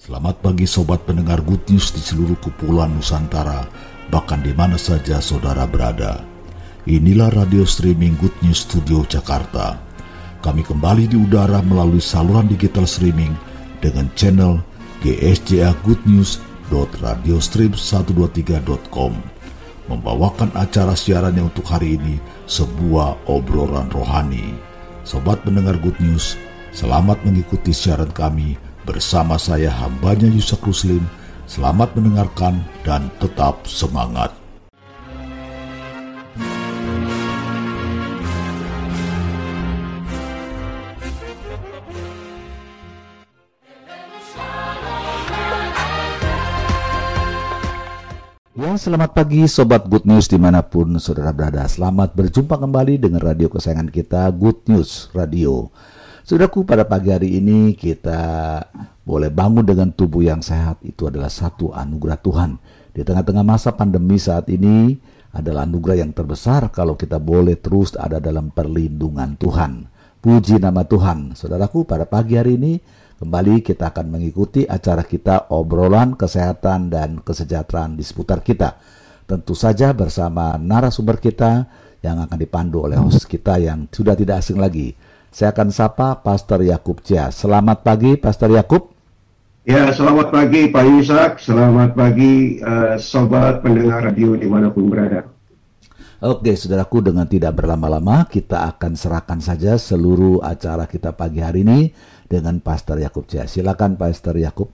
Selamat pagi sobat pendengar Good News di seluruh kepulauan Nusantara, bahkan di mana saja saudara berada. Inilah radio streaming Good News Studio Jakarta. Kami kembali di udara melalui saluran digital streaming dengan channel GSJA Good News radiostream123.com membawakan acara siarannya untuk hari ini sebuah obrolan rohani. Sobat pendengar Good News, selamat mengikuti siaran kami bersama saya hambanya Yusak Ruslim. Selamat mendengarkan dan tetap semangat. Ya, selamat pagi Sobat Good News di mana pun saudara berada. Selamat berjumpa kembali dengan radio kesayangan kita Good News Radio. Saudaraku pada pagi hari ini kita boleh bangun dengan tubuh yang sehat. Itu adalah satu anugerah Tuhan. Di tengah-tengah masa pandemi saat ini adalah anugerah yang terbesar kalau kita boleh terus ada dalam perlindungan Tuhan. Puji nama Tuhan. Saudaraku pada pagi hari ini Kembali kita akan mengikuti acara kita obrolan kesehatan dan kesejahteraan di seputar kita. Tentu saja bersama narasumber kita yang akan dipandu oleh host kita yang sudah tidak asing lagi. Saya akan sapa Pastor Yakub Cia. Selamat pagi Pastor Yakub. Ya, selamat pagi Pak Yusak. Selamat pagi uh, sobat pendengar radio di mana pun berada. Oke, saudaraku, dengan tidak berlama-lama, kita akan serahkan saja seluruh acara kita pagi hari ini dengan Pastor Yakub Cia. Silakan Pastor Yakub.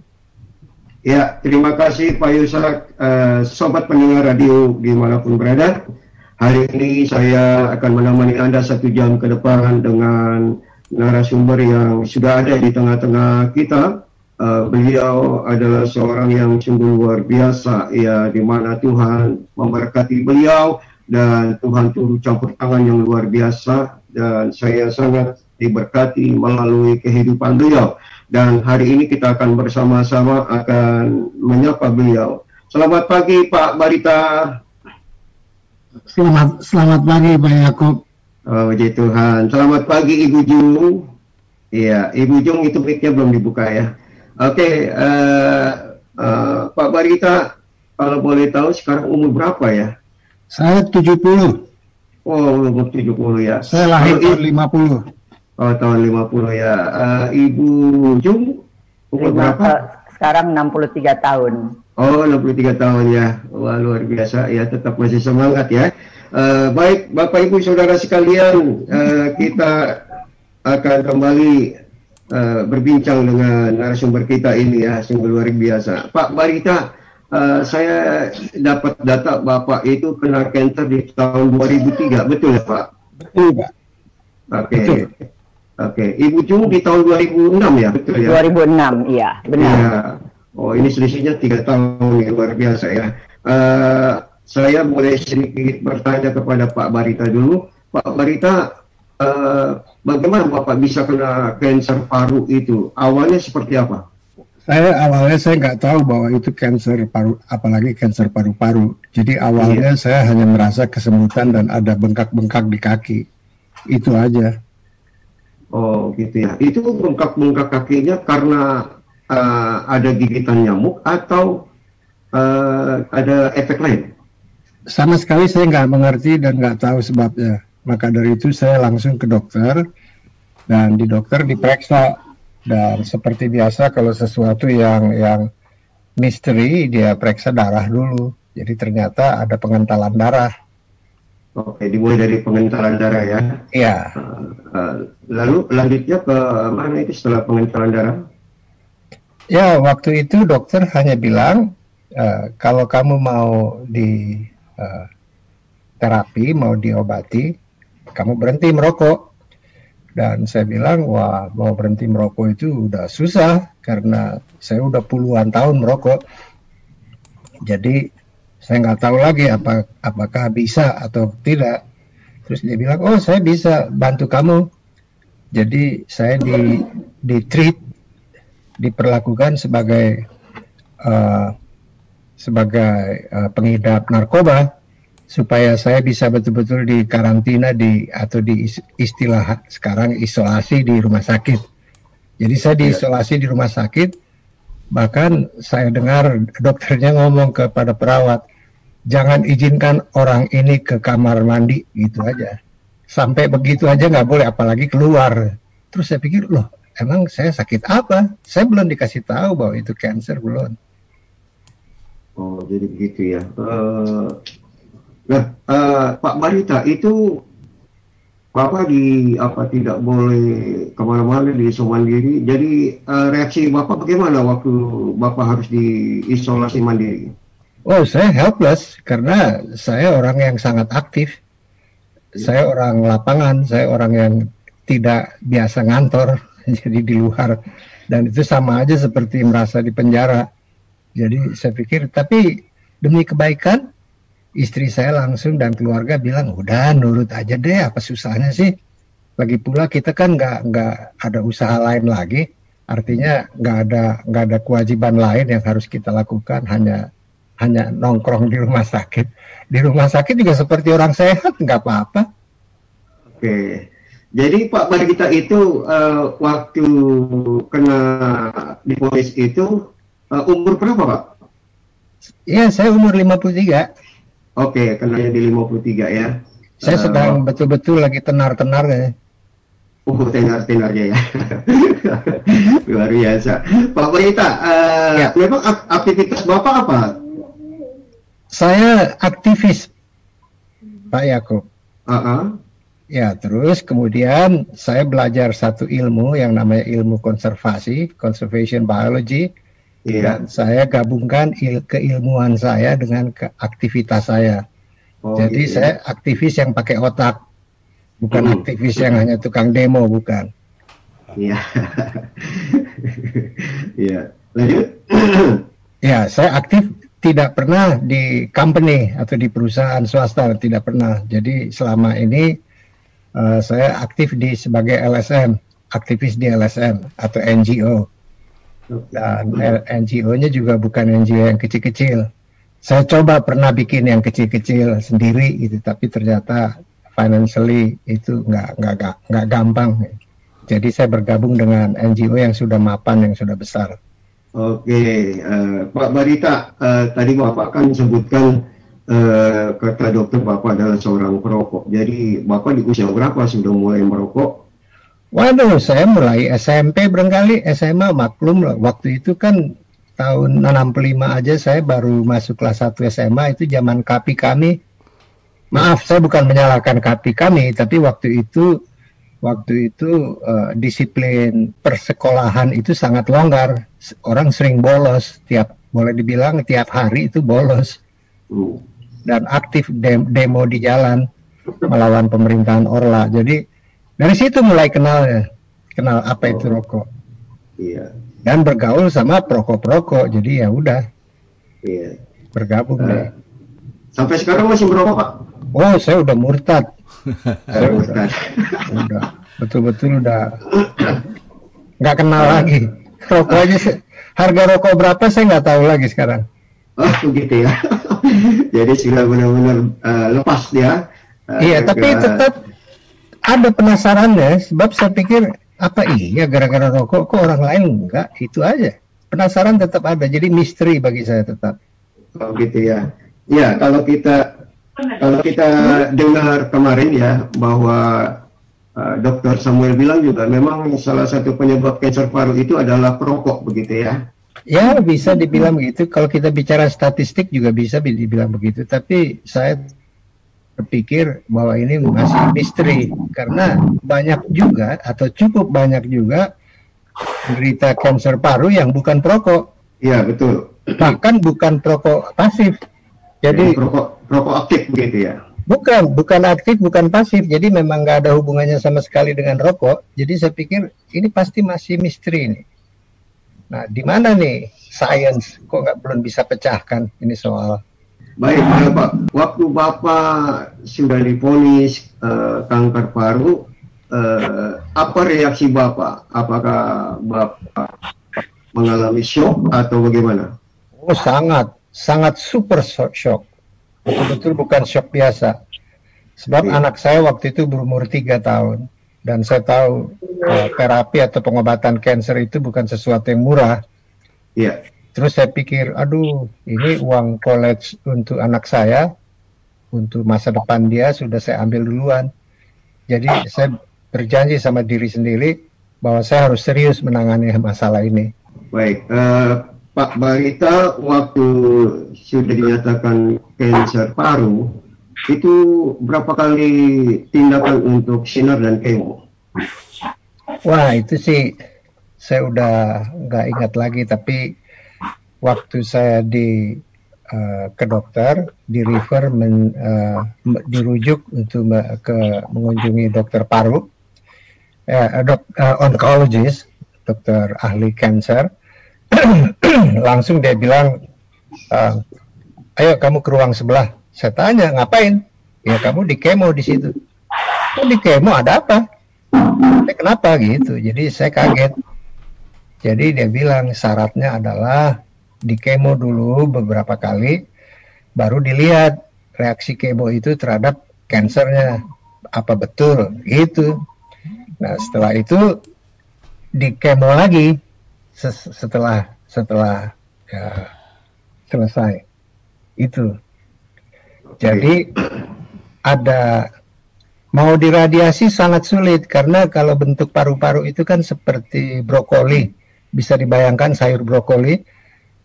Ya, terima kasih Pak Yusak, uh, sobat pendengar radio di mana pun berada. Hari ini saya akan menemani Anda satu jam ke depan dengan narasumber yang sudah ada di tengah-tengah kita. Uh, beliau adalah seorang yang sungguh luar biasa, ya, di mana Tuhan memberkati beliau dan Tuhan turut campur tangan yang luar biasa dan saya sangat diberkati melalui kehidupan beliau. Dan hari ini kita akan bersama-sama akan menyapa beliau. Selamat pagi Pak Barita. Selamat selamat pagi Pak Yakub. Oh, puji Tuhan. Selamat pagi Ibu Jung. Iya, Ibu Jung itu mic belum dibuka ya. Oke, okay, uh, eh, uh, eh, Pak Barita, kalau boleh tahu sekarang umur berapa ya? Saya 70. Oh, umur 70 ya. Saya lahir tahun 50. Oh, tahun 50 ya. Uh, Ibu Jung umur berapa? Sekarang 63 tahun. Oh, 63 tahun ya. Wah, luar biasa ya, tetap masih semangat ya. Uh, baik, Bapak Ibu Saudara sekalian, uh, kita akan kembali uh, berbincang dengan narasumber kita ini ya, sungguh luar biasa. Pak Barita, uh, saya dapat data Bapak itu kena kanker di tahun 2003, betul ya Pak? Betul Pak. Oke. Okay. Oke, Ibu Cung di tahun 2006 ya, betul ya? 2006, iya, benar. Ya. Oh, ini selisihnya tiga tahun, ya, luar biasa ya. Uh, saya boleh sedikit bertanya kepada Pak Barita dulu. Pak Barita, uh, bagaimana Bapak bisa kena kanker paru itu? Awalnya seperti apa? Saya awalnya saya nggak tahu bahwa itu kanker paru, apalagi kanker paru-paru. Jadi awalnya iya. saya hanya merasa kesemutan dan ada bengkak-bengkak di kaki. Itu aja. Oh gitu ya. Itu bengkak-bengkak kakinya karena uh, ada gigitan nyamuk atau uh, ada efek lain? Sama sekali saya nggak mengerti dan nggak tahu sebabnya. Maka dari itu saya langsung ke dokter dan di dokter diperiksa dan seperti biasa kalau sesuatu yang yang misteri dia periksa darah dulu. Jadi ternyata ada pengentalan darah. Oke, dimulai dari pengentalan darah ya. Iya. Uh, uh, lalu lanjutnya ke mana itu setelah pengentalan darah? Ya, waktu itu dokter hanya bilang uh, kalau kamu mau di uh, terapi, mau diobati, kamu berhenti merokok. Dan saya bilang, wah mau berhenti merokok itu udah susah karena saya udah puluhan tahun merokok. Jadi saya nggak tahu lagi apa apakah bisa atau tidak. Terus dia bilang oh saya bisa bantu kamu. Jadi saya di di treat diperlakukan sebagai uh, sebagai uh, pengidap narkoba supaya saya bisa betul-betul di karantina di atau di istilah sekarang isolasi di rumah sakit. Jadi saya diisolasi di rumah sakit, bahkan saya dengar dokternya ngomong kepada perawat, jangan izinkan orang ini ke kamar mandi gitu aja. Sampai begitu aja nggak boleh, apalagi keluar. Terus saya pikir loh, emang saya sakit apa? Saya belum dikasih tahu bahwa itu cancer belum. Oh jadi begitu ya. Uh, Nah, uh, Pak Barita itu Bapak di apa tidak boleh ke mana-mana di mandiri. Jadi uh, reaksi Bapak bagaimana waktu Bapak harus diisolasi mandiri? Oh, saya helpless karena saya orang yang sangat aktif. Saya orang lapangan, saya orang yang tidak biasa ngantor, jadi di luar. Dan itu sama aja seperti merasa di penjara. Jadi saya pikir, tapi demi kebaikan, istri saya langsung dan keluarga bilang udah nurut aja deh apa susahnya sih? Lagi pula kita kan nggak nggak ada usaha lain lagi. Artinya nggak ada nggak ada kewajiban lain yang harus kita lakukan hanya hanya nongkrong di rumah sakit. Di rumah sakit juga seperti orang sehat nggak apa-apa. Oke. Jadi Pak Bargita itu uh, waktu kena diponis itu uh, umur berapa Pak? Iya saya umur 53 Oke, kenanya di 53 ya. Saya uh, sedang betul-betul lagi tenar-tenar ya. Uh, tenar-tenarnya ya. Luar biasa. Pak Berita, uh, ya. memang aktivitas Bapak apa? Saya aktivis, Pak Yakub. Uh -uh. Ya, terus kemudian saya belajar satu ilmu yang namanya ilmu konservasi, conservation biology Iya. Dan saya gabungkan il keilmuan saya dengan ke aktivitas saya. Oh, Jadi iya. saya aktivis yang pakai otak, bukan hmm. aktivis yang hanya tukang demo, bukan. Iya. Iya. Lanjut. ya, saya aktif tidak pernah di company atau di perusahaan swasta, tidak pernah. Jadi selama ini uh, saya aktif di sebagai LSM, aktivis di LSM atau NGO. Dan NGO-nya juga bukan NGO yang kecil-kecil. Saya coba pernah bikin yang kecil-kecil sendiri gitu, tapi ternyata financially itu nggak nggak nggak gampang. Jadi saya bergabung dengan NGO yang sudah mapan, yang sudah besar. Oke, uh, Pak Barita, uh, tadi Bapak kan sebutkan uh, kata dokter Bapak adalah seorang perokok. Jadi Bapak di usia berapa sudah mulai merokok? Waduh, saya mulai SMP berengkali, SMA maklum lah. Waktu itu kan tahun 65 aja saya baru masuk kelas 1 SMA itu zaman KAPI kami. Maaf, saya bukan menyalahkan KAPI kami, tapi waktu itu waktu itu uh, disiplin persekolahan itu sangat longgar. Orang sering bolos, tiap boleh dibilang tiap hari itu bolos. Dan aktif demo di jalan melawan pemerintahan Orla. Jadi dari situ mulai kenal ya, kenal apa oh. itu rokok. Iya. Dan bergaul sama perokok-perokok, jadi ya udah. Iya. Bergabung uh, deh. Sampai sekarang masih merokok pak? Oh, saya udah murtad. saya murtad. udah, betul-betul udah nggak kenal uh, lagi. Rokok aja harga rokok berapa saya nggak tahu lagi sekarang. Oh begitu ya. Jadi sudah benar-benar uh, lepas dia. Uh, iya, tapi tetap ada penasarannya sebab saya pikir apa iya gara-gara rokok? Kok orang lain enggak? Itu aja. Penasaran tetap ada. Jadi misteri bagi saya tetap. Oh gitu ya. Ya kalau kita kalau kita dengar kemarin ya bahwa uh, dokter Samuel bilang juga memang salah satu penyebab kanker paru itu adalah perokok begitu ya? Ya bisa dibilang begitu. Kalau kita bicara statistik juga bisa dibilang begitu. Tapi saya berpikir bahwa ini masih misteri karena banyak juga atau cukup banyak juga berita kanker paru yang bukan perokok. Iya betul. Bahkan bukan perokok pasif. Jadi perokok perokok aktif begitu ya. Bukan, bukan aktif, bukan pasif. Jadi memang nggak ada hubungannya sama sekali dengan rokok. Jadi saya pikir ini pasti masih misteri ini. Nah, di mana nih sains kok nggak belum bisa pecahkan ini soal Baik, Bapak. Waktu Bapak sudah diponis uh, kanker paru, uh, apa reaksi Bapak? Apakah Bapak mengalami shock atau bagaimana? Oh, sangat, sangat super shock. betul-betul bukan shock biasa. Sebab yeah. anak saya waktu itu berumur tiga tahun dan saya tahu uh, terapi atau pengobatan kanker itu bukan sesuatu yang murah. Iya. Yeah. Terus saya pikir, aduh, ini uang college untuk anak saya, untuk masa depan dia sudah saya ambil duluan. Jadi saya berjanji sama diri sendiri bahwa saya harus serius menangani masalah ini. Baik, uh, Pak Barita, waktu sudah dinyatakan kanker paru, itu berapa kali tindakan untuk sinar dan kemo? Wah itu sih saya udah nggak ingat lagi tapi waktu saya di uh, ke dokter di refer men, uh, dirujuk untuk ke mengunjungi dokter paru. Uh, dok, uh, oncologist dokter ahli cancer langsung dia bilang uh, ayo kamu ke ruang sebelah. Saya tanya ngapain? Ya kamu di kemo di situ. Oh, di kemo? Ada apa? Eh, kenapa? Gitu. Jadi saya kaget. Jadi dia bilang syaratnya adalah di kemo dulu beberapa kali baru dilihat reaksi kemo itu terhadap kansernya. Apa betul? Gitu. Nah setelah itu di kemo lagi setelah setelah ya, selesai. Itu. Jadi ada mau diradiasi sangat sulit karena kalau bentuk paru-paru itu kan seperti brokoli. Bisa dibayangkan sayur brokoli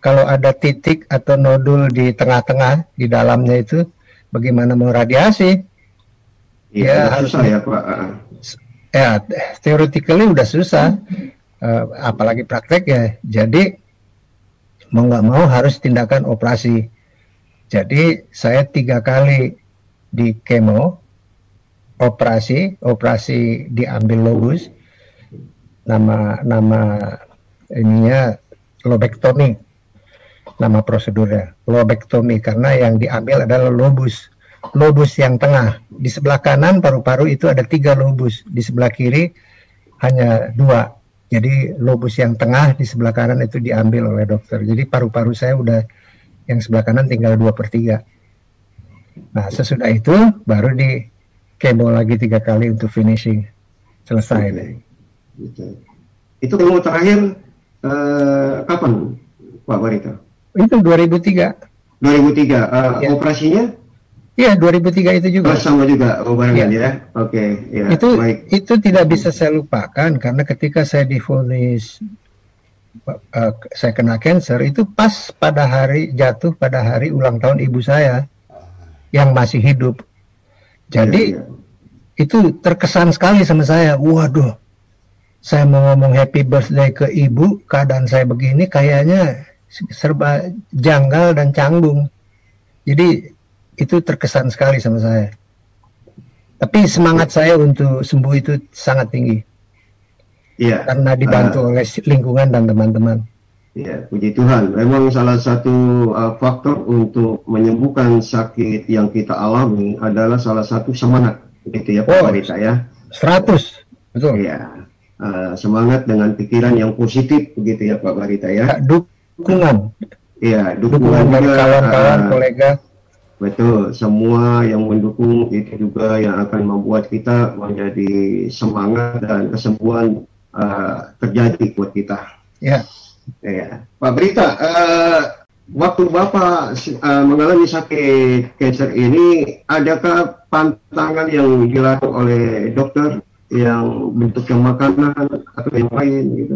kalau ada titik atau nodul di tengah-tengah di dalamnya itu bagaimana mau radiasi ya, harus ya Pak. Ya theoretically udah susah. Uh, apalagi praktek ya jadi mau nggak mau harus tindakan operasi. Jadi saya tiga kali di kemo operasi operasi diambil lobus nama nama ininya lobektomi nama prosedurnya lobektomi karena yang diambil adalah lobus lobus yang tengah di sebelah kanan paru-paru itu ada tiga lobus di sebelah kiri hanya dua jadi lobus yang tengah di sebelah kanan itu diambil oleh dokter. Jadi paru-paru saya udah yang sebelah kanan tinggal dua per tiga. Nah sesudah itu baru di kemo lagi tiga kali untuk finishing selesai deh. Itu kemo terakhir uh, kapan Pak Barita? Itu 2003. 2003. Uh, ya. Operasinya? Iya, 2003 itu juga. Oh, sama juga, barengan ya. ya. Oke, okay, ya. Itu baik. itu tidak bisa saya lupakan karena ketika saya difonis uh, saya kena cancer itu pas pada hari jatuh pada hari ulang tahun ibu saya yang masih hidup. Jadi ya, ya. itu terkesan sekali sama saya. Waduh, saya mau ngomong happy birthday ke ibu, keadaan saya begini kayaknya serba janggal dan canggung. Jadi itu terkesan sekali sama saya. Tapi semangat saya untuk sembuh itu sangat tinggi. Iya. Karena dibantu uh, oleh lingkungan dan teman-teman. Iya, puji Tuhan. Memang salah satu uh, faktor untuk menyembuhkan sakit yang kita alami adalah salah satu semangat, gitu ya Pak oh, Barita ya. 100, betul. Iya. Uh, semangat dengan pikiran yang positif, begitu ya Pak Barita ya. Dukungan. Iya, dukungan, dukungan dari kawan-kawan, uh, kolega Betul, semua yang mendukung itu juga yang akan membuat kita menjadi semangat dan kesembuhan uh, terjadi buat kita. Ya. Ya, Pak Berita, uh, waktu Bapak uh, mengalami sakit kanker ini, adakah pantangan yang dilakukan oleh dokter yang bentuknya makanan atau yang lain gitu?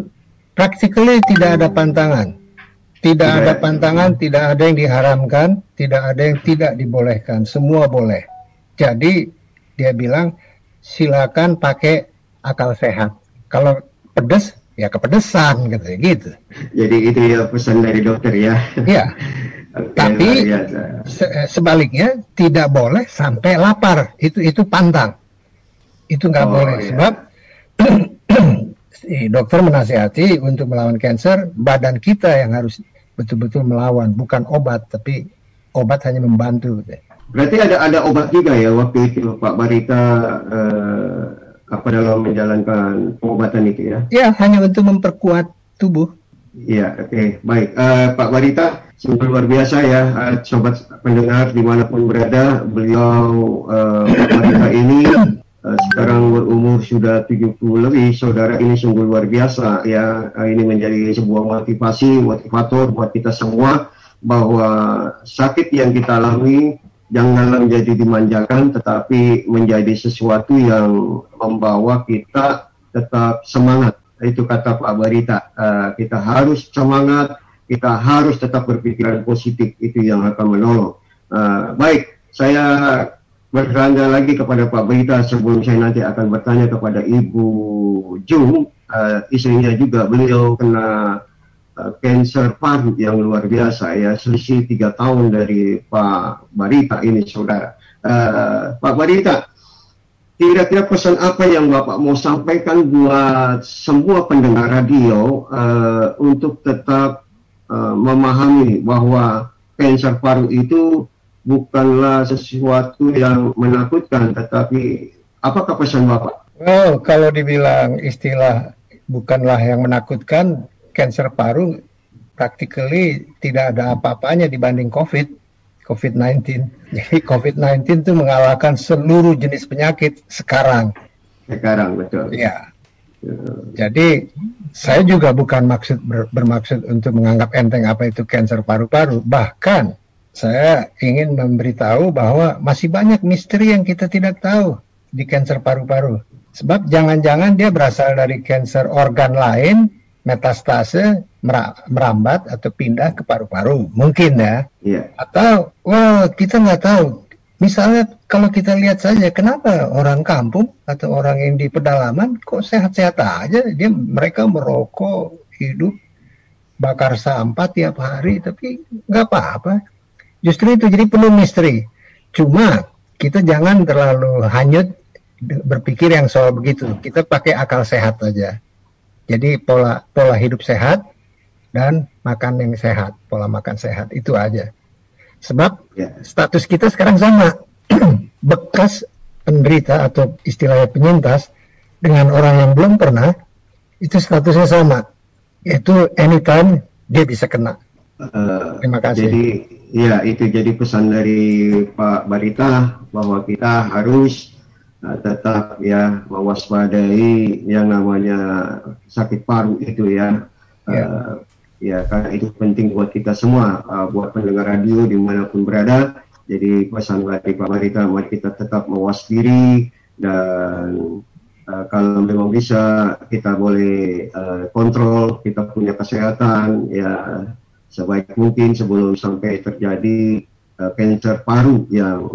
Practically tidak ada pantangan tidak ada pantangan, tidak ada yang diharamkan, tidak ada yang tidak dibolehkan, semua boleh. Jadi dia bilang silakan pakai akal sehat. Kalau pedes ya kepedesan gitu gitu. Jadi itu ya pesan dari dokter ya. Iya. Tapi se sebaliknya tidak boleh sampai lapar. Itu itu pantang. Itu nggak oh, boleh iya. sebab dokter menasihati untuk melawan kanker badan kita yang harus betul-betul melawan, bukan obat, tapi obat hanya membantu. Berarti ada ada obat juga ya waktu itu Pak Barita eh, apa dalam menjalankan pengobatan itu ya? Ya, hanya untuk memperkuat tubuh. Iya, oke, okay. baik. Uh, Pak Barita, sungguh luar biasa ya, uh, sobat pendengar di mana pun berada, beliau uh, wanita ini uh, sekarang berumur sudah 70 lebih, saudara ini sungguh luar biasa. Ya, uh, ini menjadi sebuah motivasi, motivator buat kita semua bahwa sakit yang kita alami janganlah menjadi dimanjakan tetapi menjadi sesuatu yang membawa kita tetap semangat. Itu kata Pak Barita. Uh, kita harus semangat kita harus tetap berpikiran positif itu yang akan menolong. Uh, baik saya bertanya lagi kepada Pak Barita sebelum saya nanti akan bertanya kepada Ibu Jung uh, istrinya juga beliau kena cancer paru yang luar biasa ya selisih tiga tahun dari Pak Barita ini saudara. Uh, Pak Barita kira-kira pesan apa yang Bapak mau sampaikan buat semua pendengar radio uh, untuk tetap uh, memahami bahwa cancer paru itu bukanlah sesuatu yang menakutkan tetapi apakah pesan Bapak? Well, kalau dibilang istilah bukanlah yang menakutkan cancer paru practically tidak ada apa-apanya dibanding COVID, COVID-19. Jadi COVID-19 itu mengalahkan seluruh jenis penyakit sekarang. Sekarang betul. Ya. Jadi saya juga bukan maksud ber, bermaksud untuk menganggap enteng apa itu cancer paru-paru. Bahkan saya ingin memberitahu bahwa masih banyak misteri yang kita tidak tahu di cancer paru-paru. Sebab jangan-jangan dia berasal dari cancer organ lain metastase merambat atau pindah ke paru-paru. Mungkin ya. Yeah. atau wah kita nggak tahu. Misalnya kalau kita lihat saja kenapa orang kampung atau orang yang di pedalaman kok sehat-sehat aja? Dia mereka merokok hidup bakar sampah tiap hari tapi nggak apa-apa justru itu jadi penuh misteri cuma kita jangan terlalu hanyut berpikir yang soal begitu kita pakai akal sehat aja jadi pola pola hidup sehat dan makan yang sehat, pola makan sehat itu aja. Sebab ya. status kita sekarang sama. Bekas penderita atau istilahnya penyintas dengan orang yang belum pernah itu statusnya sama. Itu anytime dia bisa kena. Uh, Terima kasih. Jadi ya itu jadi pesan dari Pak Barita bahwa kita harus uh, tetap ya mewaspadai yang namanya sakit paru itu ya. Yeah. Uh, ya karena itu penting buat kita semua, uh, buat pendengar radio di mana pun berada. Jadi pesan dari Pak Marita, mari kita tetap mawas diri dan uh, kalau memang bisa kita boleh uh, kontrol, kita punya kesehatan ya sebaik mungkin sebelum sampai terjadi uh, cancer paru yang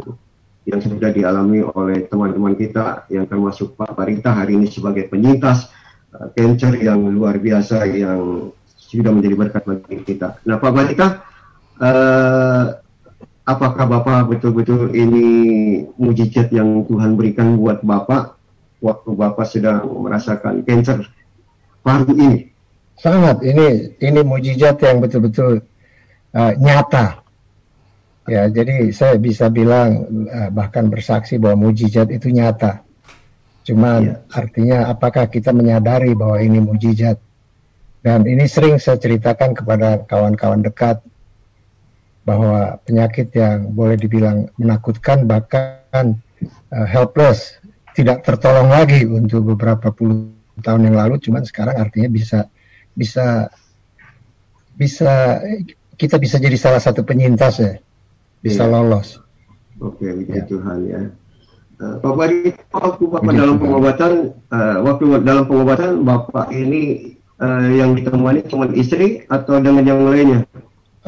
yang sudah dialami oleh teman-teman kita yang termasuk Pak Barita hari ini sebagai penyintas uh, cancer yang luar biasa yang sudah menjadi berkat bagi kita. Nah Pak Barita, uh, apakah Bapak betul-betul ini mujizat yang Tuhan berikan buat Bapak waktu Bapak sedang merasakan cancer paru ini? Sangat, ini ini mujizat yang betul-betul uh, nyata Ya, jadi saya bisa bilang eh, bahkan bersaksi bahwa mujizat itu nyata. Cuman ya. artinya apakah kita menyadari bahwa ini mujizat? Dan ini sering saya ceritakan kepada kawan-kawan dekat bahwa penyakit yang boleh dibilang menakutkan bahkan uh, helpless, tidak tertolong lagi untuk beberapa puluh tahun yang lalu, cuman sekarang artinya bisa bisa bisa kita bisa jadi salah satu penyintas ya bisa ya. lolos. Oke, okay, ya. Tuhan ya. Uh, Pak Badi, waktu Bapak dalam pengobatan, uh, waktu dalam pengobatan Bapak ini uh, yang ditemani cuma istri atau dengan yang lainnya?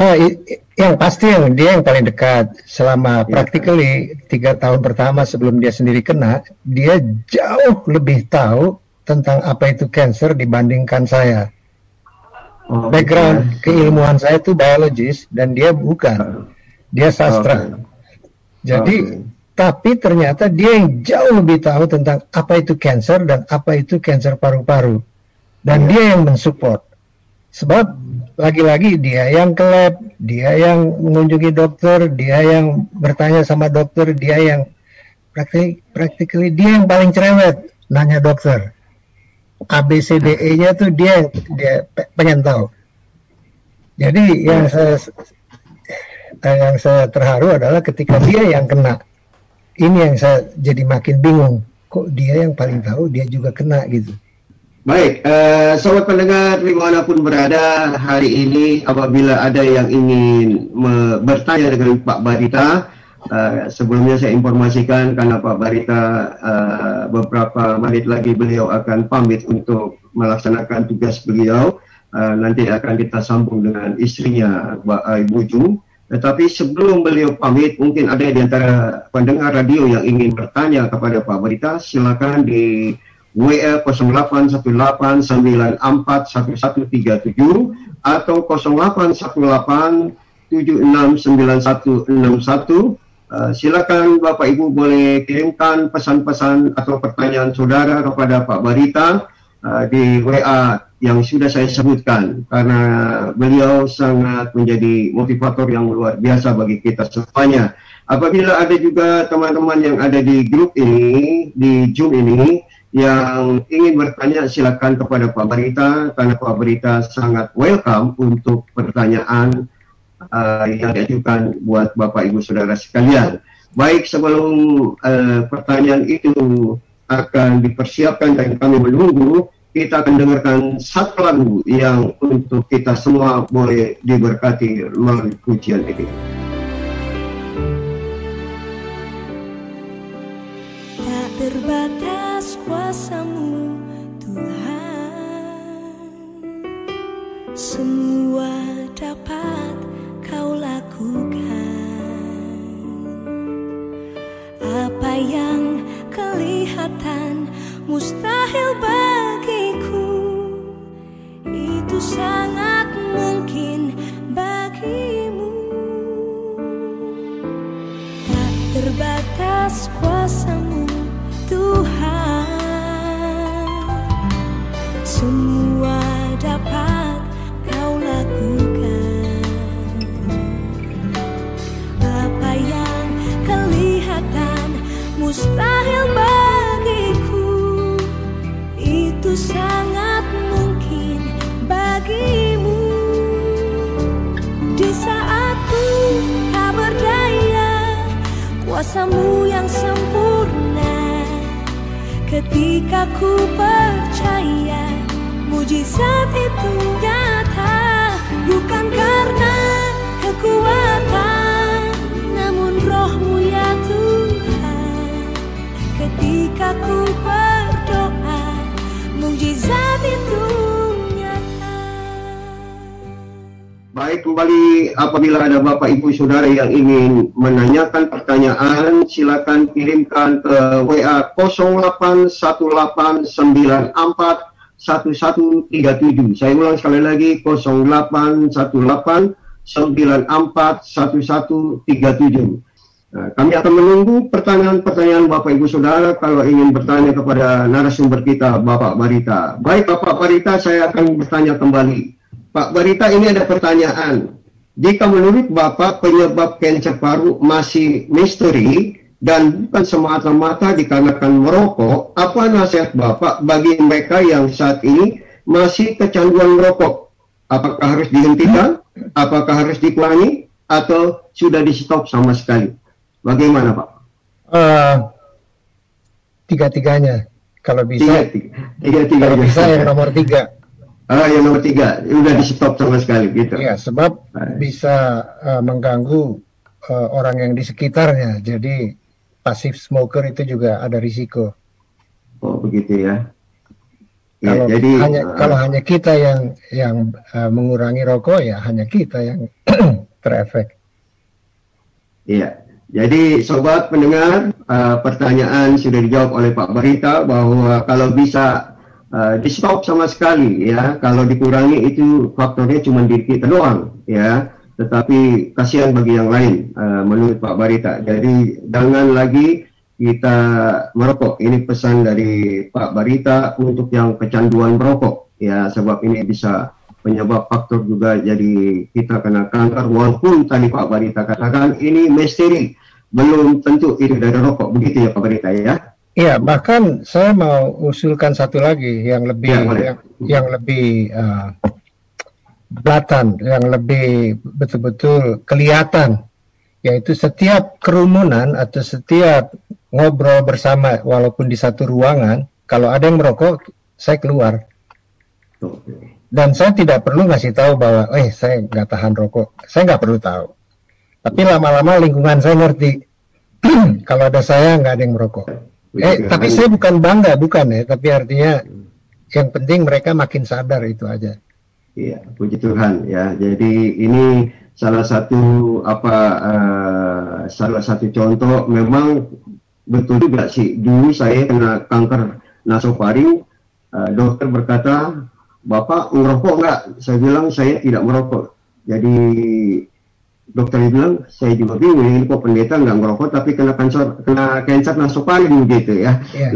Oh, yang pasti yang dia yang paling dekat selama ya, practically tiga tahun pertama sebelum dia sendiri kena, dia jauh lebih tahu tentang apa itu cancer dibandingkan saya. Oh, Background okay. keilmuan saya itu biologis dan dia bukan dia sastra. Okay. Jadi okay. tapi ternyata dia yang jauh lebih tahu tentang apa itu cancer dan apa itu cancer paru-paru. Dan yeah. dia yang mensupport. Sebab lagi-lagi dia yang ke lab, dia yang mengunjungi dokter, dia yang bertanya sama dokter, dia yang praktik practically dia yang paling cerewet nanya dokter. ABCDE-nya tuh dia dia pengen tahu. Jadi yang saya eh, yang saya terharu adalah ketika dia yang kena. Ini yang saya jadi makin bingung. Kok dia yang paling tahu dia juga kena gitu. Baik, uh, sobat pendengar di mana pun berada hari ini apabila ada yang ingin bertanya dengan Pak Barita, uh, sebelumnya saya informasikan karena Pak Barita uh, beberapa menit lagi beliau akan pamit untuk melaksanakan tugas beliau. Uh, nanti akan kita sambung dengan istrinya Ibu Jung. Tetapi sebelum beliau pamit, mungkin ada di antara pendengar radio yang ingin bertanya kepada Pak Barita, silakan di WA 0818941137 atau 0818769161. Uh, silakan Bapak Ibu boleh kirimkan pesan-pesan atau pertanyaan saudara kepada Pak Barita uh, di WA yang sudah saya sebutkan karena beliau sangat menjadi motivator yang luar biasa bagi kita semuanya. Apabila ada juga teman-teman yang ada di grup ini, di Zoom ini, yang ingin bertanya silakan kepada Pak Berita karena Pak Berita sangat welcome untuk pertanyaan uh, yang diajukan buat Bapak Ibu Saudara sekalian. Baik sebelum uh, pertanyaan itu akan dipersiapkan dan kami menunggu, kita akan dengarkan satu lagu yang untuk kita semua boleh diberkati melalui pujian ini. Semua dapat yang kelihatan mustahil bagiku Kuasamu yang sempurna. Ketika ku percaya Mujizat itu Baik kembali apabila ada Bapak Ibu Saudara yang ingin menanyakan pertanyaan silakan kirimkan ke WA 081894 1137. Saya ulang sekali lagi 0818 94 1137. Nah, kami akan menunggu pertanyaan-pertanyaan Bapak Ibu Saudara kalau ingin bertanya kepada narasumber kita Bapak Barita. Baik Bapak Barita, saya akan bertanya kembali. Pak Barita, ini ada pertanyaan. Jika menurut Bapak penyebab kanker paru masih misteri, dan bukan semata-mata dikarenakan merokok, apa nasihat Bapak bagi mereka yang saat ini masih kecanduan merokok? Apakah harus dihentikan? Apakah harus dikurangi? Atau sudah di stop sama sekali? Bagaimana Pak? Uh, tiga-tiganya. Kalau bisa, tiga, tiga, tiga, kalau bisa yang nomor tiga. Ah, yang nomor tiga, sudah di stop sama sekali gitu. Iya, sebab Baik. bisa uh, mengganggu uh, orang yang di sekitarnya. Jadi pasif smoker itu juga ada risiko. Oh begitu ya. ya kalau jadi hanya uh, kalau hanya kita yang yang uh, mengurangi rokok ya hanya kita yang terefek. Iya. Jadi sobat pendengar, uh, pertanyaan sudah dijawab oleh Pak Barita bahwa kalau bisa uh, di stop sama sekali ya, kalau dikurangi itu faktornya cuma diri kita doang ya tetapi kasihan bagi yang lain uh, menurut Pak Barita. Jadi jangan lagi kita merokok. Ini pesan dari Pak Barita untuk yang kecanduan merokok ya sebab ini bisa penyebab faktor juga jadi kita kena kanker walaupun tadi Pak Barita katakan ini misteri belum tentu itu dari rokok begitu ya Pak Barita ya. Iya, bahkan saya mau usulkan satu lagi yang lebih ya, yang, yang lebih uh, belatan yang lebih betul-betul kelihatan yaitu setiap kerumunan atau setiap ngobrol bersama walaupun di satu ruangan, kalau ada yang merokok, saya keluar. Dan saya tidak perlu ngasih tahu bahwa, eh saya nggak tahan rokok. Saya nggak perlu tahu. Tapi lama-lama lingkungan saya ngerti. kalau ada saya nggak ada yang merokok. Eh, tapi saya bukan bangga, bukan ya. Tapi artinya yang penting mereka makin sadar itu aja. Iya, puji Tuhan ya. Jadi ini salah satu apa uh, salah satu contoh memang betul juga sih. Dulu saya kena kanker nasofaring, uh, dokter berkata, "Bapak merokok enggak?" Saya bilang saya tidak merokok. Jadi dokter bilang saya juga bingung ini kok pendeta nggak merokok tapi kena kanker kena kanker nasofaring gitu ya. Yeah.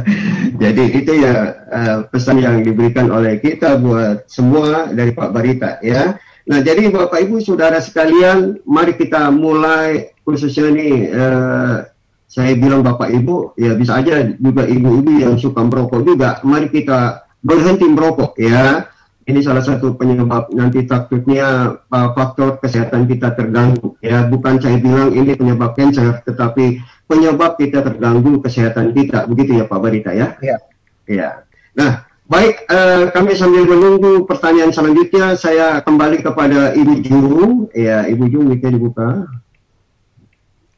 Jadi itu ya uh, pesan yang diberikan oleh kita buat semua dari Pak Barita ya. Nah jadi Bapak Ibu Saudara sekalian, mari kita mulai khususnya ini uh, saya bilang Bapak Ibu ya bisa aja juga ibu-ibu yang suka merokok juga, mari kita berhenti merokok ya ini salah satu penyebab nanti takutnya uh, faktor kesehatan kita terganggu. Ya bukan saya bilang ini penyebab cancer tetapi penyebab kita terganggu kesehatan kita. Begitu ya Pak Barita ya? Ya ya nah baik uh, kami sambil menunggu pertanyaan selanjutnya saya kembali kepada Ibu Jung. Ya Ibu Jung bisa dibuka.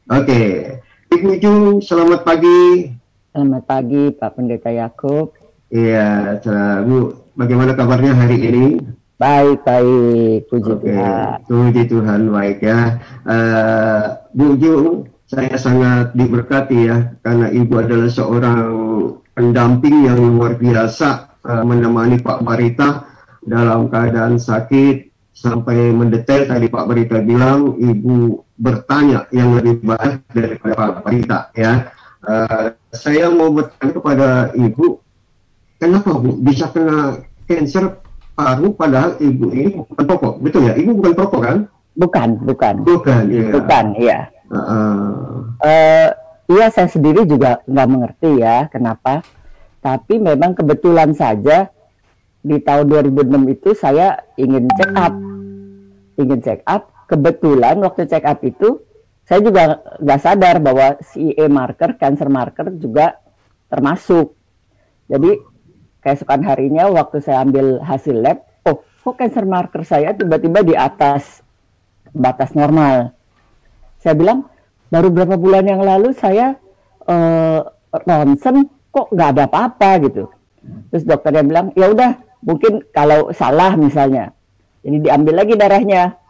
Oke. Okay. Ibu Jung selamat pagi. Selamat pagi Pak Pendeta Yakub. Iya, Bu bagaimana kabarnya hari ini? Baik, baik. Puji okay. Tuhan. Puji Tuhan, baik ya. Uh, Bu Jung, saya sangat diberkati ya, karena Ibu adalah seorang pendamping yang luar biasa uh, menemani Pak Barita dalam keadaan sakit sampai mendetail tadi Pak Barita bilang Ibu bertanya yang lebih banyak daripada Pak Barita ya. Uh, saya mau bertanya kepada Ibu, kenapa Bu bisa kena cancer paru padahal ibu ini bukan perokok, betul ya? Ibu bukan perokok kan? Bukan, bukan. Bukan, iya. Bukan, iya. Uh, uh, iya, saya sendiri juga nggak mengerti ya kenapa. Tapi memang kebetulan saja di tahun 2006 itu saya ingin check up, ingin check up. Kebetulan waktu check up itu saya juga nggak sadar bahwa CE marker, cancer marker juga termasuk. Jadi keesokan harinya waktu saya ambil hasil lab, oh kok cancer marker saya tiba-tiba di atas batas normal. Saya bilang baru berapa bulan yang lalu saya uh, ronsen kok nggak ada apa-apa gitu. Terus dokternya bilang ya udah mungkin kalau salah misalnya, ini diambil lagi darahnya.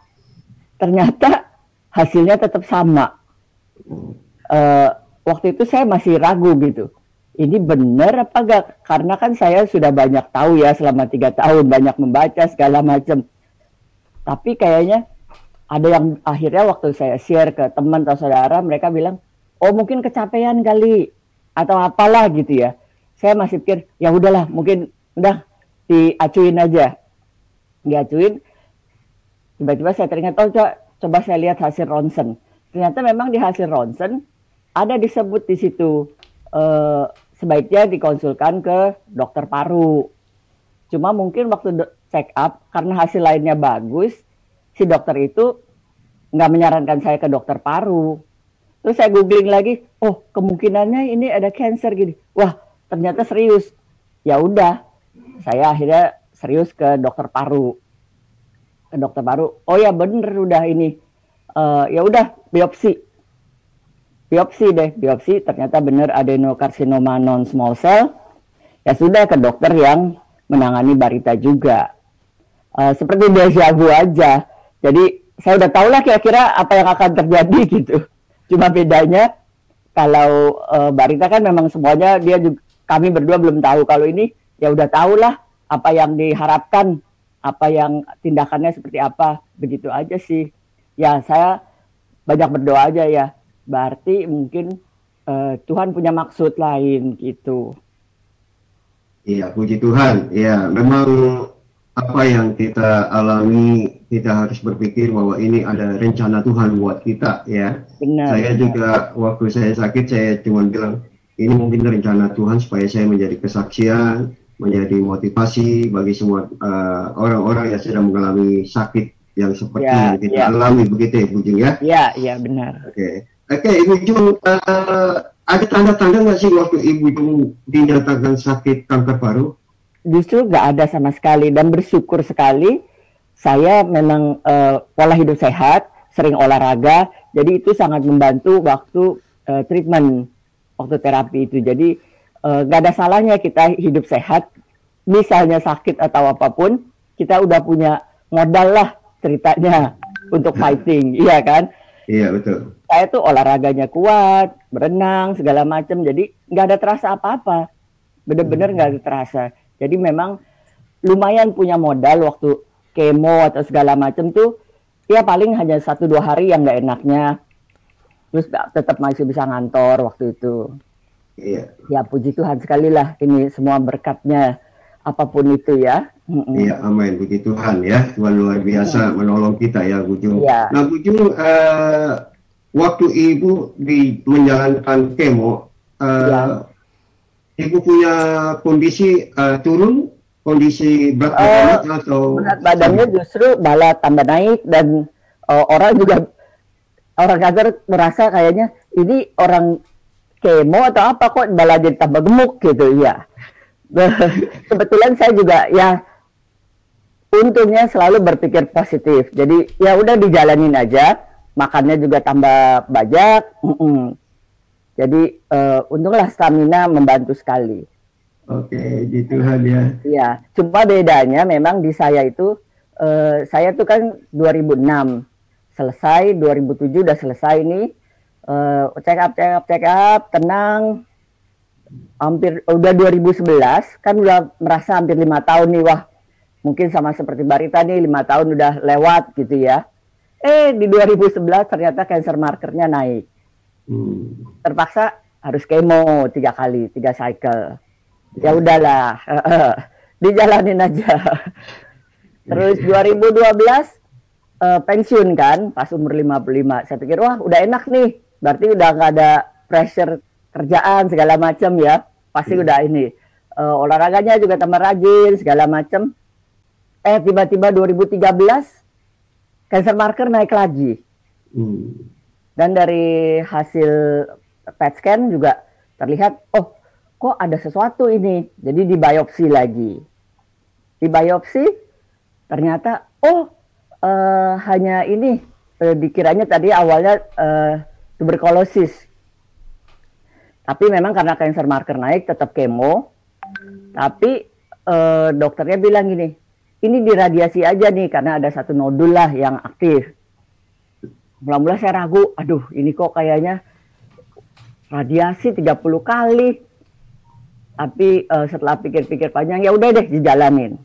Ternyata hasilnya tetap sama. Uh, waktu itu saya masih ragu gitu ini benar apa enggak? Karena kan saya sudah banyak tahu ya selama tiga tahun, banyak membaca segala macam. Tapi kayaknya ada yang akhirnya waktu saya share ke teman atau saudara, mereka bilang, oh mungkin kecapean kali atau apalah gitu ya. Saya masih pikir, ya udahlah, mungkin udah diacuin aja. Diacuin, tiba-tiba saya teringat, oh coba, coba saya lihat hasil ronsen. Ternyata memang di hasil ronsen ada disebut di situ uh, sebaiknya dikonsulkan ke dokter paru. Cuma mungkin waktu check up karena hasil lainnya bagus, si dokter itu nggak menyarankan saya ke dokter paru. Terus saya googling lagi, oh kemungkinannya ini ada cancer gini. Wah ternyata serius. Ya udah, saya akhirnya serius ke dokter paru. Ke dokter paru. Oh ya bener udah ini. Uh, ya udah biopsi biopsi deh, biopsi ternyata benar adenokarsinoma non small cell. Ya sudah ke dokter yang menangani Barita juga. Uh, seperti deja vu aja. Jadi saya udah tahu lah kira-kira apa yang akan terjadi gitu. Cuma bedanya kalau uh, Barita kan memang semuanya dia juga kami berdua belum tahu. Kalau ini ya udah tahu lah apa yang diharapkan, apa yang tindakannya seperti apa, begitu aja sih. Ya saya banyak berdoa aja ya berarti mungkin uh, Tuhan punya maksud lain gitu. Iya, puji Tuhan. Ya, memang apa yang kita alami kita harus berpikir bahwa ini ada rencana Tuhan buat kita ya. Benar. Saya juga waktu saya sakit saya cuma bilang ini mungkin rencana Tuhan supaya saya menjadi kesaksian, menjadi motivasi bagi semua eh, orang-orang uh, yang sedang mengalami sakit yang seperti Ya, yang kita ya. alami begitu ya Bu Jung ya. Iya, iya benar. Oke, oke Ibu Jung, eh, ada tanda-tanda nggak sih waktu Ibu Jung dinyatakan sakit kanker paru? Justru nggak ada sama sekali dan bersyukur sekali saya memang eh, pola hidup sehat, sering olahraga, jadi itu sangat membantu waktu eh, treatment, waktu terapi itu. Jadi eh, nggak ada salahnya kita hidup sehat, misalnya sakit atau apa pun, kita udah punya modal lah ceritanya untuk fighting, iya kan? Iya betul. Saya tuh olahraganya kuat, berenang segala macam, jadi nggak ada terasa apa-apa, bener-bener nggak ada terasa. Jadi memang lumayan punya modal waktu kemo atau segala macam tuh, ya paling hanya satu dua hari yang nggak enaknya, terus tetap masih bisa ngantor waktu itu. Iya, Ya puji Tuhan sekali lah ini semua berkatnya apa pun itu ya. Iya amin puji Tuhan ya. Tuhan luar biasa menolong kita ya Bu Jung. Iya. Nah Bu Jung, eh, waktu Ibu di menjalankan kemo, eh, Iya. Ibu punya kondisi eh, turun, kondisi berat badan atau berat badannya justru malah tambah naik dan uh, orang juga orang kantor merasa kayaknya ini orang kemo atau apa kok malah jadi tambah gemuk gitu ya kebetulan saya juga ya untungnya selalu berpikir positif. Jadi ya udah dijalanin aja makannya juga tambah banyak mm-mm. jadi eh, untunglah stamina membantu sekali Oke, di Tuhan ya. Iya, cuma bedanya memang di saya itu eh, saya tuh kan 2006 selesai, 2007 udah selesai nih eh, check up check up check up tenang hampir udah 2011 kan udah merasa hampir lima tahun nih wah mungkin sama seperti Barita nih lima tahun udah lewat gitu ya eh di 2011 ternyata cancer markernya naik. Hmm. terpaksa harus kemo tiga kali tiga cycle. Ya udahlah dijalanin aja. Terus 2012 eh, pensiun kan pas umur 55 saya pikir wah udah enak nih. Berarti udah nggak ada pressure kerjaan segala macam ya. Pasti udah ini Eh, olahraganya juga tambah rajin segala macam eh tiba-tiba 2013 cancer marker naik lagi Hmm. dan dari hasil PET scan juga terlihat, oh kok ada sesuatu ini. Jadi di biopsi lagi. Di biopsi ternyata, oh eh, hanya ini. Eh, dikiranya tadi awalnya eh, tuberkulosis. Tapi memang karena cancer marker naik tetap kemo. Tapi eh, dokternya bilang gini, ini diradiasi aja nih karena ada satu nodul lah yang aktif mula-mula saya ragu, aduh ini kok kayaknya radiasi 30 kali. Tapi eh, setelah pikir-pikir panjang ya udah deh dijalanin.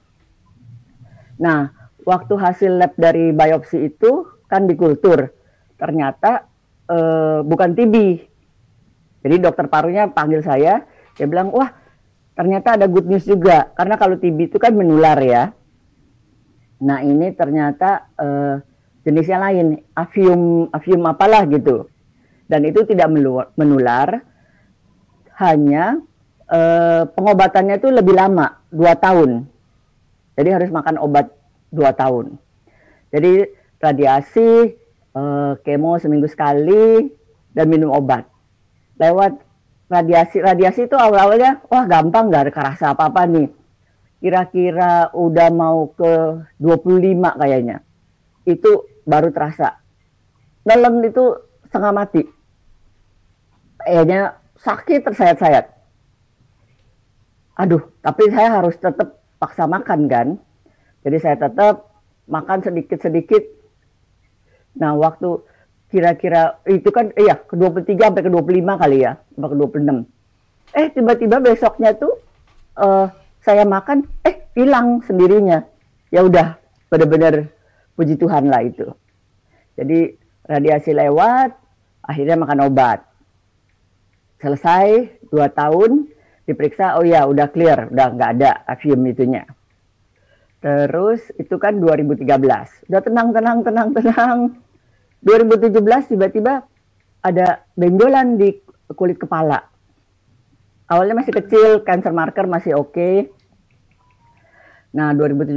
Nah, waktu hasil lab dari biopsi itu kan di kultur, ternyata eh, bukan TB. Jadi dokter parunya panggil saya, dia bilang, wah ternyata ada good news juga, karena kalau TB itu kan menular ya. Nah ini ternyata eh, jenisnya lain, avium avium apalah gitu. Dan itu tidak menular, hanya eh, pengobatannya itu lebih lama, dua tahun. Jadi harus makan obat dua tahun. Jadi radiasi, eh, kemo seminggu sekali, dan minum obat. Lewat radiasi, radiasi itu awal-awalnya, wah gampang nggak ada kerasa apa-apa nih. Kira-kira udah mau ke 25 kayaknya. Itu baru terasa. Nelen itu setengah mati. Kayaknya sakit tersayat-sayat. Aduh, tapi saya harus tetap paksa makan kan. Jadi saya tetap makan sedikit-sedikit. Nah, waktu kira-kira itu kan iya ke 23 sampai ke 25 kali ya, sampai ke 26. Eh tiba-tiba besoknya tuh eh saya makan eh hilang sendirinya. Ya udah, benar-benar puji Tuhan lah itu. Jadi radiasi lewat, akhirnya makan obat. Selesai dua tahun, diperiksa, oh ya udah clear, udah nggak ada avium itunya. Terus itu kan 2013, udah tenang, tenang, tenang, tenang. 2017 tiba-tiba ada benjolan di kulit kepala. Awalnya masih kecil, cancer marker masih oke. Nah 2017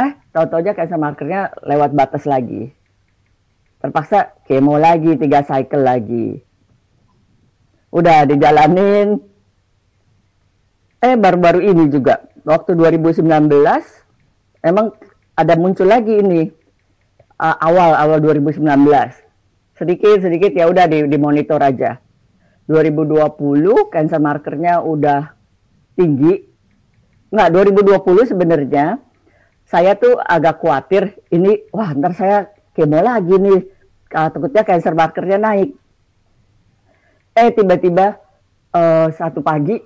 eh tahu-tahu aja cancer markernya lewat batas lagi. Terpaksa kemo lagi tiga cycle lagi. Udah dijalanin. Eh baru-baru ini juga. Waktu 2019 emang ada muncul lagi ini. Uh, awal awal 2019 sedikit sedikit ya udah di, dimonitor aja 2020 cancer markernya udah tinggi nggak 2020 sebenarnya saya tuh agak khawatir ini wah ntar saya kemo lagi nih takutnya cancer markernya naik eh tiba-tiba uh, satu pagi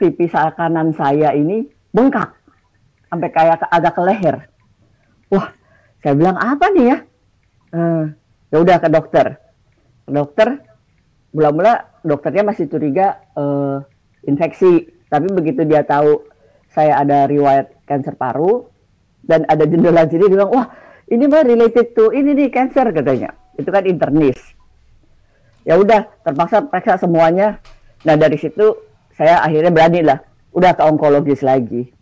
pipi kanan saya ini bengkak sampai kayak agak ke leher. Wah, saya bilang apa nih ya? Uh, ya udah ke dokter. Dokter, mula-mula dokternya masih curiga uh, infeksi, tapi begitu dia tahu saya ada riwayat kanker paru dan ada jendela sini, bilang, wah ini mah related to ini nih cancer katanya. Itu kan internis. Ya udah, terpaksa periksa semuanya. Nah dari situ saya akhirnya berani lah udah ke onkologis lagi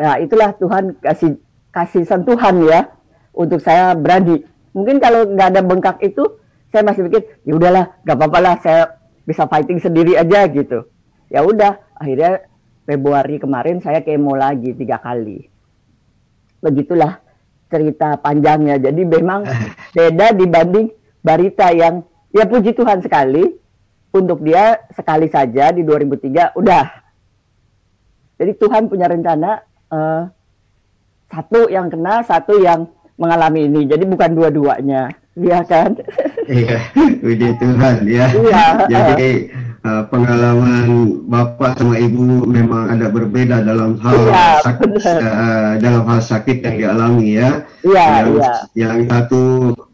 nah itulah Tuhan kasih kasih sentuhan ya untuk saya berani mungkin kalau nggak ada bengkak itu saya masih pikir ya udahlah nggak apa-apa lah saya bisa fighting sendiri aja gitu ya udah akhirnya Februari kemarin saya kemo lagi tiga kali begitulah cerita panjangnya jadi memang beda dibanding Barita yang ya puji Tuhan sekali untuk dia sekali saja di 2003 udah. Jadi Tuhan punya rencana uh, satu yang kena, satu yang mengalami ini. Jadi bukan dua-duanya, iya kan? Iya, puji Tuhan ya. Iya. Jadi uh, pengalaman bapak sama ibu memang ada berbeda dalam hal iya, sakit, uh, dalam hal sakit yang dialami ya. Iya. Yang, iya. yang satu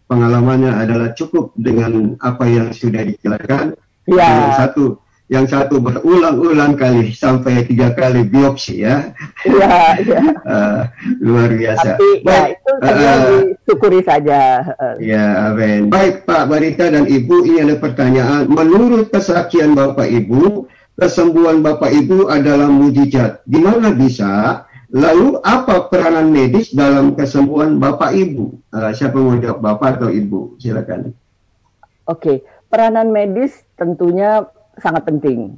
pengalamannya adalah cukup dengan apa yang sudah dijelaskan Ya. Yang satu yang satu berulang-ulang kali sampai tiga kali biopsi ya. Iya, ya. uh, luar biasa. Tapi ya, Baik, ya itu uh, disyukuri saja. Ya, amin. Baik Pak Barita dan Ibu, ini ada pertanyaan. Menurut kesaksian Bapak Ibu, kesembuhan Bapak Ibu adalah mujizat. Gimana bisa? Lalu apa peranan medis dalam kesembuhan Bapak Ibu? Uh, siapa mau jawab, Bapak atau Ibu? Silakan. Oke. Okay peranan medis tentunya sangat penting.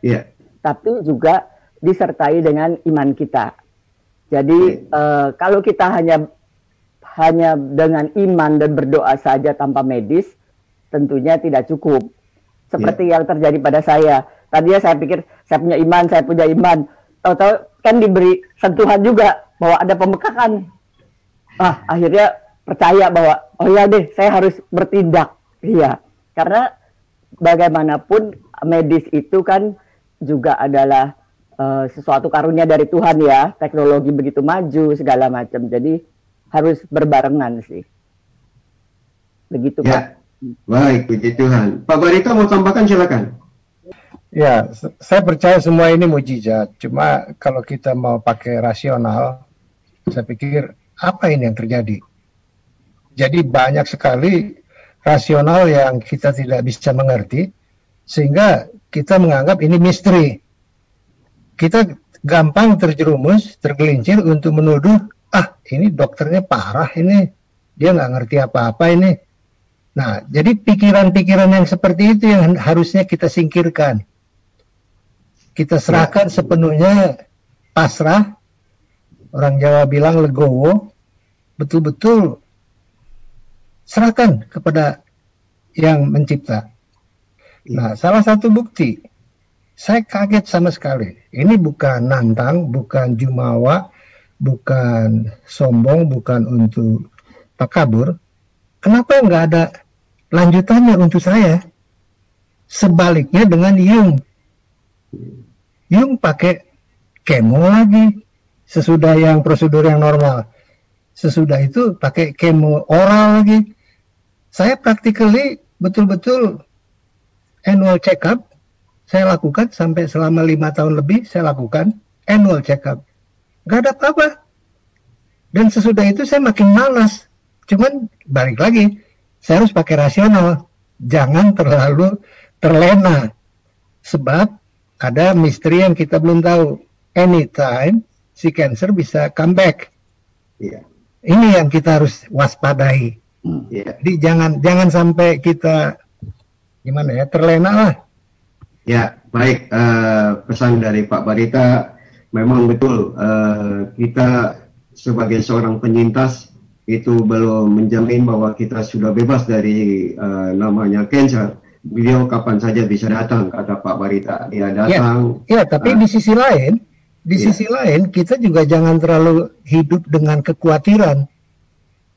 Iya. Yeah. Tapi juga disertai dengan iman kita. Jadi yeah. uh, kalau kita hanya hanya dengan iman dan berdoa saja tanpa medis, tentunya tidak cukup. Seperti yeah. yang terjadi pada saya. Tadinya saya pikir saya punya iman, saya punya iman. Tahu-tahu kan diberi sentuhan juga bahwa ada pembekakan. Ah, akhirnya percaya bahwa oh ya deh, saya harus bertindak. Iya. Karena bagaimanapun medis itu kan juga adalah uh, sesuatu karunia dari Tuhan ya. Teknologi begitu maju segala macam. Jadi harus berbarengan sih. Begitu ya. Pak. Baik, puji Tuhan. Pak Barita mau tambahkan silakan. Ya, saya percaya semua ini mujizat. Cuma kalau kita mau pakai rasional, saya pikir apa ini yang terjadi? Jadi banyak sekali rasional yang kita tidak bisa mengerti sehingga kita menganggap ini misteri. Kita gampang terjerumus, tergelincir untuk menuduh, ah ini dokternya parah ini, dia nggak ngerti apa-apa ini. Nah, jadi pikiran-pikiran yang seperti itu yang harusnya kita singkirkan. Kita serahkan sepenuhnya pasrah, orang Jawa bilang legowo, betul-betul serahkan kepada yang mencipta. Nah, salah satu bukti, saya kaget sama sekali. Ini bukan nantang, bukan jumawa, bukan sombong, bukan untuk takabur. Kenapa nggak ada lanjutannya untuk saya? Sebaliknya dengan Yung. Yung pakai kemo lagi sesudah yang prosedur yang normal. Sesudah itu pakai kemo oral lagi saya practically betul-betul annual check up saya lakukan sampai selama lima tahun lebih saya lakukan annual check up nggak ada apa-apa dan sesudah itu saya makin malas cuman balik lagi saya harus pakai rasional jangan terlalu terlena sebab ada misteri yang kita belum tahu anytime si cancer bisa comeback Iya. Ini yang kita harus waspadai. Hmm. Iya. Jadi jangan jangan sampai kita gimana ya terlena lah. Ya, baik. eh, pesan dari Pak Barita, memang betul eh, kita sebagai seorang penyintas itu belum menjamin bahwa kita sudah bebas dari eh, namanya cancer. Beliau kapan saja bisa datang, kata Pak Barita. Dia datang. Ya, tapi Ah. di sisi lain, di Iya. sisi lain kita juga jangan terlalu hidup dengan kekhawatiran.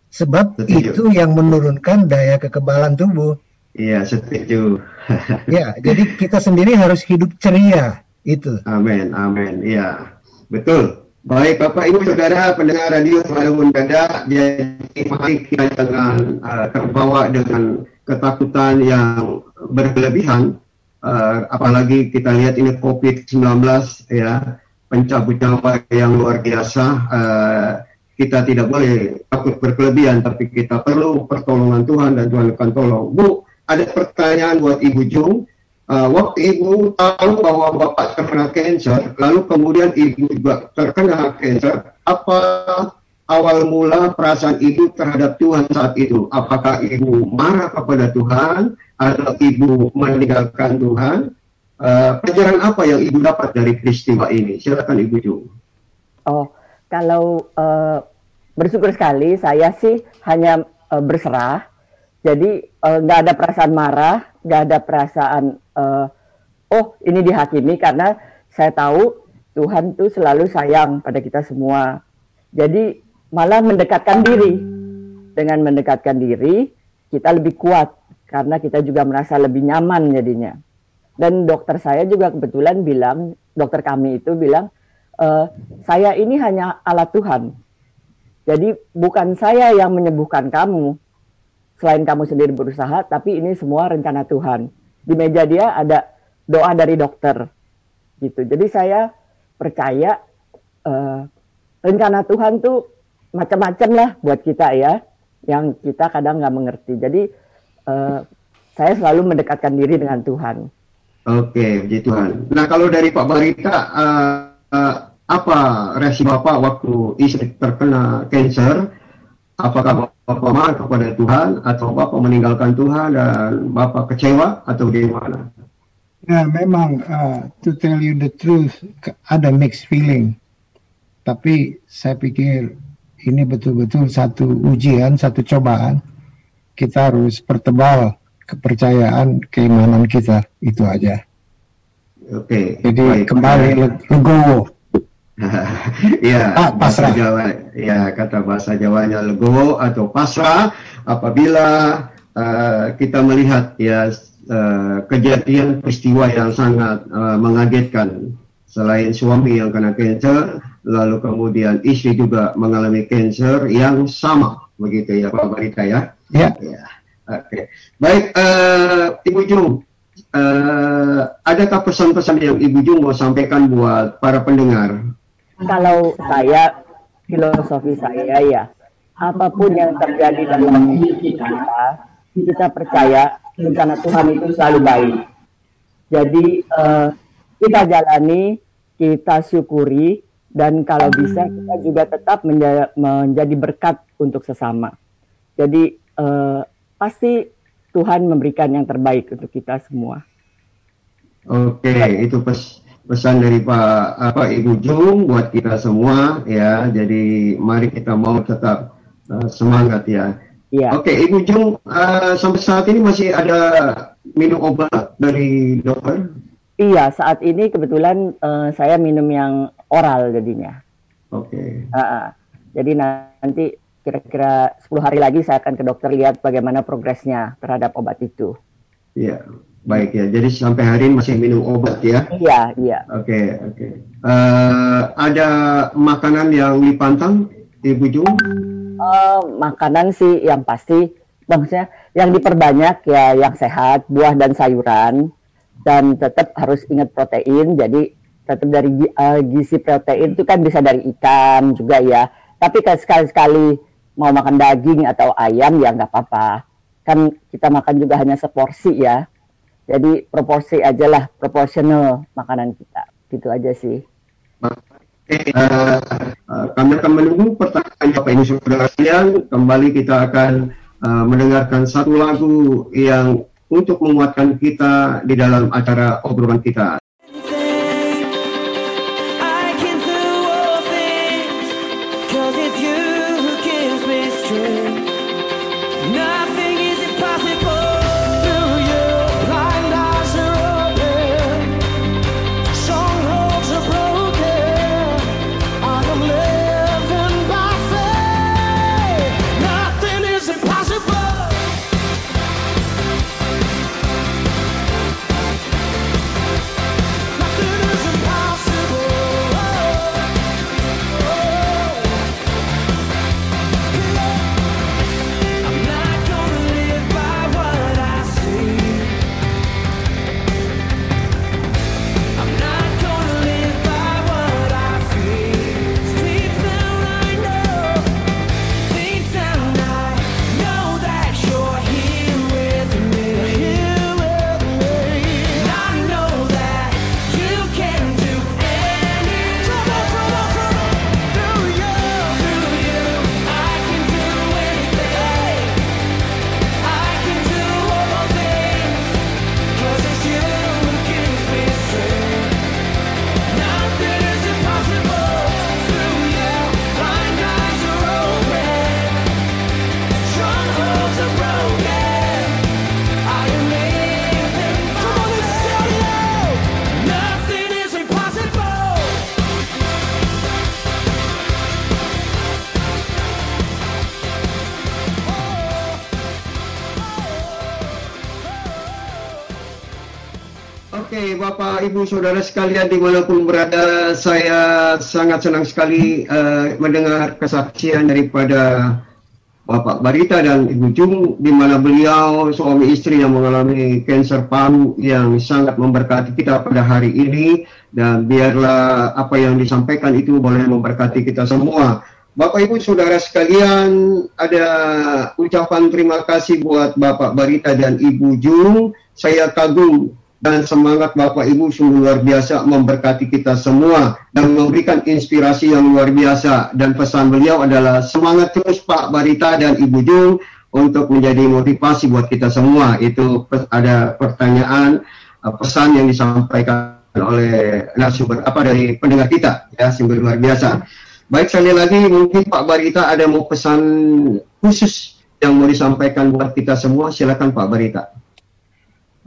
Sebab Setuju. itu yang menurunkan daya kekebalan tubuh. Iya, setuju. Ya, jadi kita sendiri harus hidup ceria itu. Amin, amin. Iya, betul. Baik Bapak Ibu Saudara pendengar radio walaupun beda, jadi mari kita jangan uh, terbawa dengan ketakutan yang berlebihan. Uh, apalagi kita lihat ini COVID-19 ya, pencabut nyawa yang luar biasa. Uh, kita tidak boleh takut berkelebihan, tapi kita perlu pertolongan Tuhan dan Tuhan akan tolong. Bu, ada pertanyaan buat Ibu Jung. Uh, waktu ibu tahu bahwa bapak terkena cancer, lalu kemudian ibu juga terkena cancer, apa awal mula perasaan ibu terhadap Tuhan saat itu? Apakah ibu marah kepada Tuhan atau ibu meninggalkan Tuhan? Uh, pelajaran apa yang ibu dapat dari peristiwa ini? Silakan ibu Jung. Oh, kalau eh, bersyukur sekali saya sih hanya eh, berserah. Jadi eh, nggak ada perasaan marah, nggak ada perasaan eh, oh ini dihakimi karena saya tahu Tuhan tuh selalu sayang pada kita semua. Jadi malah mendekatkan diri. Dengan mendekatkan diri kita lebih kuat karena kita juga merasa lebih nyaman jadinya. Dan dokter saya juga kebetulan bilang, dokter kami itu bilang, "Eh, saya ini hanya alat Tuhan. Jadi bukan saya yang menyembuhkan kamu, selain kamu sendiri berusaha, tapi ini semua rencana Tuhan. Di meja dia ada doa dari dokter, gitu. Jadi saya percaya eh, rencana Tuhan tuh macam-macam lah buat kita ya, yang kita kadang nggak mengerti. Jadi eh, saya selalu mendekatkan diri dengan Tuhan. Oke, puji Tuhan. Nah, kalau dari Pak Barita, uh, uh, apa reaksi Bapak waktu istri terkena cancer? Apakah Bapak marah kepada Tuhan atau Bapak meninggalkan Tuhan dan Bapak kecewa atau gimana? Ya memang uh, to tell you the truth ada mixed feeling. Tapi saya pikir ini betul-betul satu ujian, satu cobaan. Kita harus pertebal kepercayaan, keimanan kita itu aja. Oke. Jadi baik. kembali le- legowo. Iya, Ah, bahasa pasrah. Jawa, ya kata bahasa Jawanya legowo atau pasrah apabila uh, kita melihat ya uh, kejadian peristiwa yang sangat uh, mengagetkan. Selain suami yang kena cancer, lalu kemudian istri juga mengalami cancer yang sama, begitu ya Pak Barita ya. Ya, Ya, oke. Baik, eh, Ibu Jung, eh, adakah pesan-pesan yang Ibu Jung mau sampaikan buat para pendengar? Kalau saya filosofi saya ya apa pun yang terjadi dalam hidup kita kita percaya rencana Tuhan itu selalu baik. Jadi eh, kita jalani, kita syukuri dan kalau bisa kita juga tetap menja- menjadi berkat untuk sesama. Jadi eh, pasti Tuhan memberikan yang terbaik untuk kita semua. Oke, itu pes- pesan dari Pak apa Ibu Jung buat kita semua ya. Jadi mari kita mau tetap eh, semangat ya. Iya. Oke, Ibu Jung, eh, sampai saat ini masih ada minum obat dari dokter? Iya, saat ini kebetulan eh, saya minum yang oral jadinya. Oke. Ah, ah. Jadi nanti kira-kira 10 hari lagi saya akan ke dokter lihat bagaimana progresnya terhadap obat itu. Iya, baik ya. Jadi sampai hari ini masih minum obat ya? Iya, iya. Oke, oke. Eh, ada makanan yang dipantang, Ibu Jung? Eh, makanan sih yang pasti, maksudnya yang diperbanyak ya yang sehat, buah dan sayuran, dan tetap harus ingat protein. Jadi tetap dari eh, gizi protein itu kan bisa dari ikan juga ya. Tapi kalau sekali-sekali mau makan daging atau ayam ya nggak apa-apa. Kan kita makan juga hanya seporsi ya. Jadi proporsi aja lah, proporsional makanan kita. Gitu aja sih. Uh, kami akan menunggu pertanyaan Bapak Saudara sekalian. Kembali kita akan uh, mendengarkan satu lagu yang untuk menguatkan kita di dalam acara obrolan kita. Bapak Ibu Saudara sekalian di mana pun berada, saya sangat senang sekali uh, mendengar kesaksian daripada Bapak Barita dan Ibu Jung di mana beliau suami istri yang mengalami kanker paru yang sangat memberkati kita pada hari ini dan biarlah apa yang disampaikan itu boleh memberkati kita semua. Bapak Ibu Saudara sekalian, ada ucapan terima kasih buat Bapak Barita dan Ibu Jung. Saya kagum dan semangat Bapak Ibu sungguh luar biasa memberkati kita semua dan memberikan inspirasi yang luar biasa. Dan pesan beliau adalah semangat terus Pak Barita dan Ibu Jung untuk menjadi motivasi buat kita semua. Itu ada pertanyaan uh, pesan yang disampaikan oleh narasumber apa dari pendengar kita. Ya sungguh luar biasa. Baik sekali lagi mungkin Pak Barita ada mau pesan khusus yang mau disampaikan buat kita semua. Silakan Pak Barita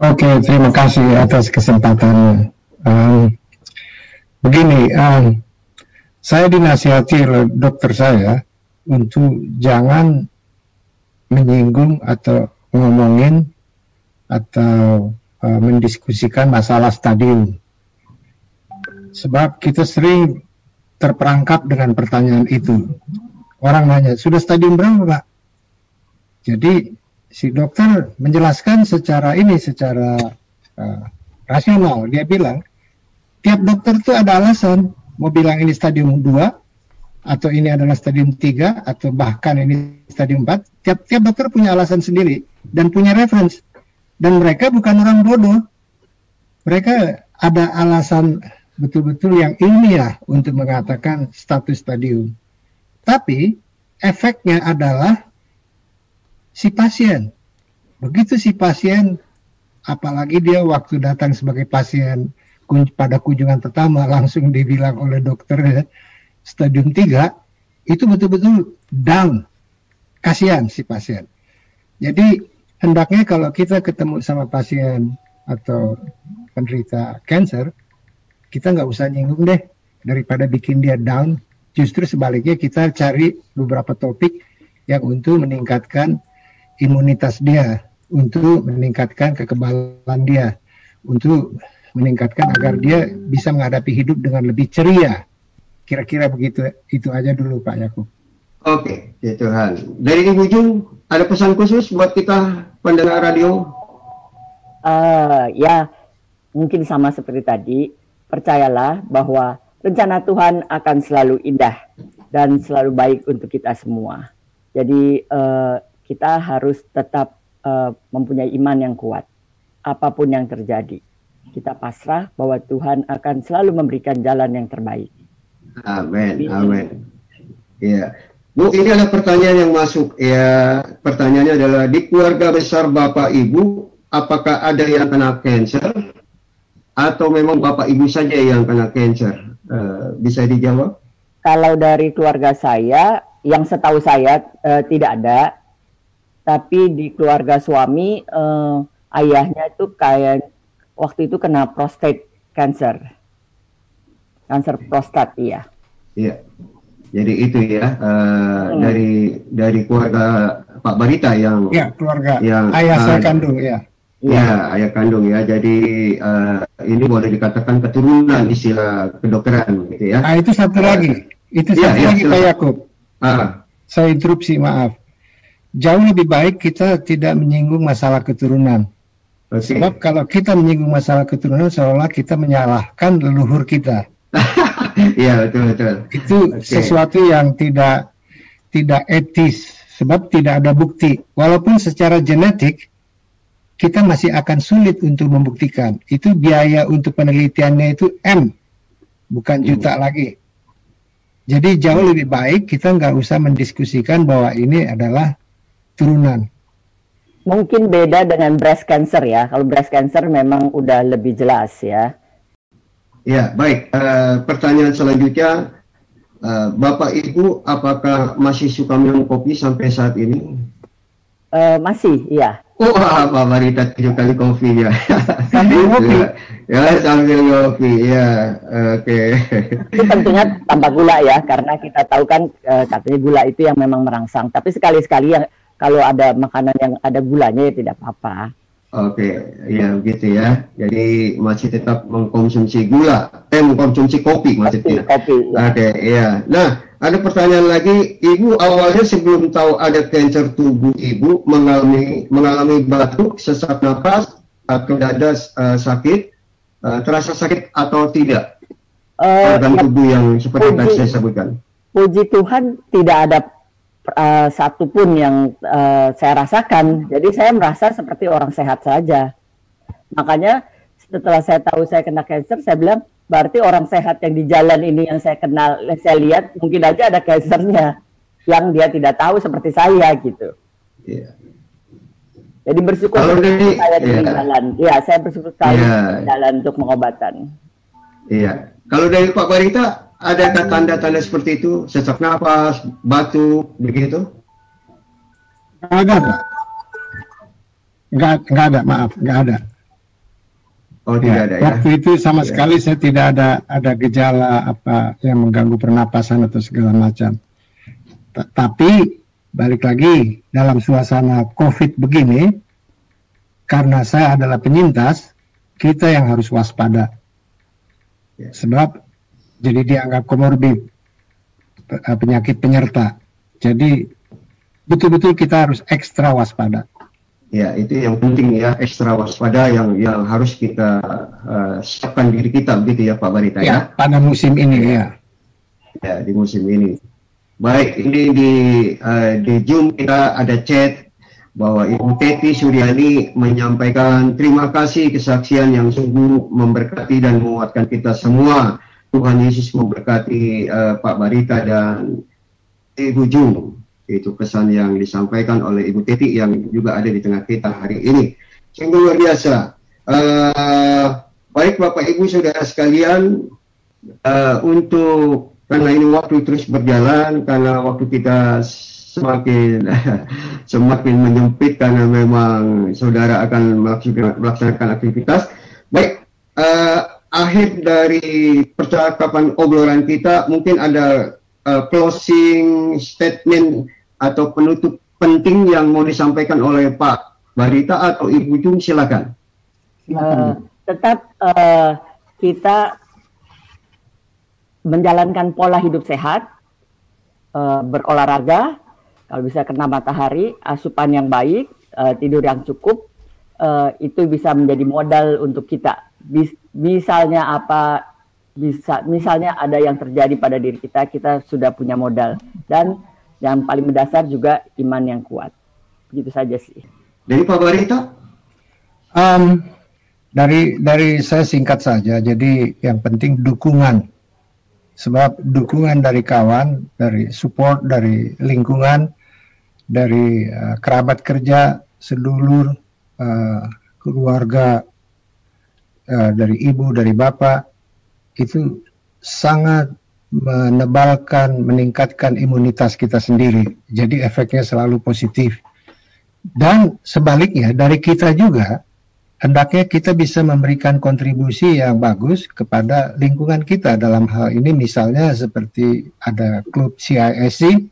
Oke, okay, terima kasih atas kesempatannya. Um, begini, um, saya dinasihati oleh dokter saya untuk jangan menyinggung atau ngomongin atau uh, mendiskusikan masalah stadium. Sebab kita sering terperangkap dengan pertanyaan itu. Orang nanya, sudah stadium berapa Pak? Jadi si dokter menjelaskan secara ini secara uh, rasional. Dia bilang tiap dokter itu ada alasan. Mau bilang ini stadium 2 atau ini adalah stadium 3 atau bahkan ini stadium 4 tiap tiap dokter punya alasan sendiri dan punya reference. Dan mereka bukan orang bodoh. Mereka ada alasan betul-betul yang ilmiah untuk mengatakan status stadium. Tapi efeknya adalah si pasien. Begitu si pasien, apalagi dia waktu datang sebagai pasien pada kunjungan pertama langsung dibilang oleh dokter stadium 3, itu betul-betul down. Kasihan si pasien. Jadi hendaknya kalau kita ketemu sama pasien atau penderita cancer, kita nggak usah nyinggung deh daripada bikin dia down. Justru sebaliknya kita cari beberapa topik yang untuk meningkatkan imunitas dia, untuk meningkatkan kekebalan dia, untuk meningkatkan agar dia bisa menghadapi hidup dengan lebih ceria. Kira-kira begitu. Itu aja dulu Pak Yakub. Oke, ya Tuhan. Dari Ibu Jung, ada pesan khusus buat kita pendengar radio? Uh, ya, mungkin sama seperti tadi. Percayalah bahwa rencana Tuhan akan selalu indah dan selalu baik untuk kita semua. Jadi uh, kita harus tetap uh, mempunyai iman yang kuat. Apa pun yang terjadi, kita pasrah bahwa Tuhan akan selalu memberikan jalan yang terbaik. Amin, amin. Ya, Bu, ini ada pertanyaan yang masuk. Ya, pertanyaannya adalah di keluarga besar Bapak Ibu, apakah ada yang kena cancer atau memang Bapak Ibu saja yang kena cancer? Uh, bisa dijawab? Kalau dari keluarga saya, yang setahu saya uh, tidak ada, tapi di keluarga suami uh, ayahnya itu kayak waktu itu kena prostate cancer, cancer prostat, iya. Iya. Jadi itu ya uh, hmm. dari dari keluarga Pak Barita yang ya keluarga yang ayah uh, saya kandung ya. Ya, ayah kandung ya. Jadi uh, ini boleh dikatakan keturunan istilah kedokteran gitu ya. Ah itu satu lagi. Itu ya, satu ya, lagi Pak Yakub. Ah. Saya interupsi maaf. Jauh lebih baik kita tidak menyinggung masalah keturunan. Okay. Sebab kalau kita menyinggung masalah keturunan seolah kita menyalahkan leluhur kita. Iya betul betul. Itu okay. sesuatu yang tidak tidak etis sebab tidak ada bukti. Walaupun secara genetik kita masih akan sulit untuk membuktikan. Itu biaya untuk penelitiannya itu M, bukan juta hmm. lagi. Jadi jauh lebih baik kita nggak usah mendiskusikan bahwa ini adalah turunan. Mungkin beda dengan breast cancer ya. Kalau breast cancer memang udah lebih jelas ya. Ya, baik. Uh, pertanyaan selanjutnya, uh, Bapak Ibu, apakah masih suka minum kopi sampai saat ini? Uh, masih, iya. Oh, Pak Marita tujuh kali kopi ya. Sambil kopi. ya, sambil kopi, ya. Oke. Okay. Itu tentunya tanpa gula ya, karena kita tahu kan uh, katanya gula itu yang memang merangsang. Tapi sekali-sekali yang kalau ada makanan yang ada gulanya ya tidak apa-apa. Oke, ya begitu ya. Jadi masih tetap mengkonsumsi gula, eh mengkonsumsi kopi maksudnya. Kopi. Ya. Oke, iya. Nah, ada pertanyaan lagi. Ibu awalnya sebelum tahu ada kanker tubuh ibu mengalami mengalami batuk, sesak nafas, atau dada uh, sakit, uh, terasa sakit atau tidak? Uh, organ ya, tubuh yang seperti tadi saya sebutkan. Puji Tuhan tidak ada uh, satu pun yang uh, saya rasakan. Jadi saya merasa seperti orang sehat saja. Makanya setelah saya tahu saya kena cancer, saya bilang berarti orang sehat yang di jalan ini yang saya kenal, saya lihat mungkin aja ada cancernya yang dia tidak tahu seperti saya gitu. Yeah. Jadi bersyukur Kalau dari, saya di yeah. jalan. Ya, saya bersyukur sekali yeah. jalan untuk pengobatan. Iya. Kalau dari Pak Barita, Adakah tanda-tanda seperti itu? Sesak nafas, batuk, begitu? Enggak ada, Pak. Enggak, enggak ada, maaf, enggak ada. Oh, tidak ya, ada ya. Waktu itu sama ya. sekali saya tidak ada ada gejala apa yang mengganggu pernapasan atau segala macam. Tapi balik lagi dalam suasana Covid begini, karena saya adalah penyintas, kita yang harus waspada. Ya. Sebab jadi dianggap komorbid eh, penyakit penyerta. Jadi betul-betul kita harus ekstra waspada. Ya, itu yang penting ya, ekstra waspada yang yang harus kita uh, siapkan diri kita begitu ya Pak Barita ya. ya. pada musim ini ya. Ya, di musim ini. Baik, ini di uh, di Zoom kita ada chat bahwa Ibu Teti Suryani menyampaikan terima kasih kesaksian yang sungguh memberkati dan menguatkan kita semua Tuhan Yesus memberkati uh, Pak Barita dan Ibu Jung. Itu pesan yang disampaikan oleh Ibu Teti yang juga ada di tengah kita hari ini. Sungguh luar biasa. Uh, baik Bapak Ibu Saudara sekalian, uh, untuk karena ini waktu terus berjalan, karena waktu kita semakin semakin menyempit karena memang saudara akan melaksanakan aktivitas. Baik, uh, akhir dari percakapan obrolan kita mungkin ada uh, closing statement atau penutup penting yang mau disampaikan oleh Pak Barita atau Ibu Jung silakan. Uh, tetap uh, kita menjalankan pola hidup sehat, uh, berolahraga, kalau bisa kena matahari, asupan yang baik, uh, tidur yang cukup, uh, itu bisa menjadi modal untuk kita bis, misalnya apa bisa misalnya ada yang terjadi pada diri kita kita sudah punya modal. Dan yang paling mendasar juga iman yang kuat. Begitu saja sih. Dari Pak Barita um, dari dari saya singkat saja. Jadi yang penting dukungan. Sebab dukungan dari kawan, dari support dari lingkungan, dari uh, kerabat kerja, sedulur, uh, keluarga, uh, dari ibu, dari bapak, itu sangat menebalkan, meningkatkan imunitas kita sendiri. Jadi efeknya selalu positif. Dan sebaliknya dari kita juga hendaknya kita bisa memberikan kontribusi yang bagus kepada lingkungan kita dalam hal ini misalnya seperti ada klub CISC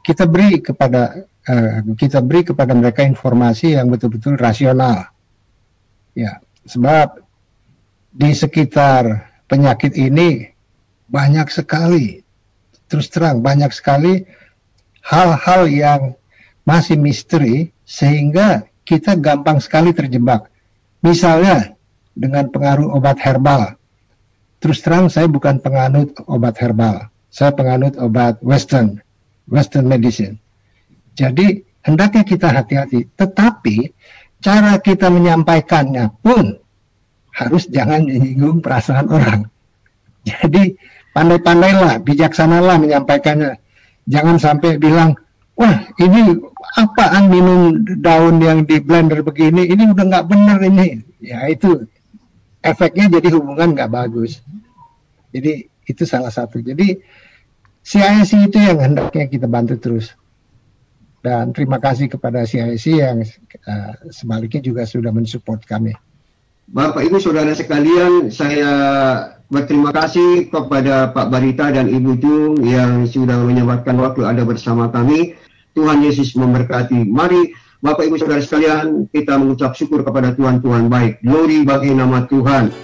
kita beri kepada uh, kita beri kepada mereka informasi yang betul-betul rasional ya sebab di sekitar penyakit ini banyak sekali terus terang banyak sekali hal-hal yang masih misteri sehingga kita gampang sekali terjebak. Misalnya dengan pengaruh obat herbal. Terus terang saya bukan penganut obat herbal. Saya penganut obat western, western medicine. Jadi hendaknya kita hati-hati. Tetapi cara kita menyampaikannya pun harus jangan menyinggung perasaan orang. Jadi pandai-pandailah, bijaksanalah menyampaikannya. Jangan sampai bilang, wah ini apaan minum daun yang di blender begini? Ini udah nggak bener ini. Ya itu efeknya jadi hubungan nggak bagus. Jadi itu salah satu. Jadi CIC itu yang hendaknya kita bantu terus dan terima kasih kepada CIC yang uh, sebaliknya juga sudah mensupport kami Bapak Ibu Saudara sekalian saya berterima kasih kepada Pak Barita dan Ibu Jung yang sudah menyempatkan waktu Anda bersama kami Tuhan Yesus memberkati. Mari Bapak Ibu Saudara sekalian, kita mengucap syukur kepada Tuhan Tuhan baik. Glory bagi nama Tuhan.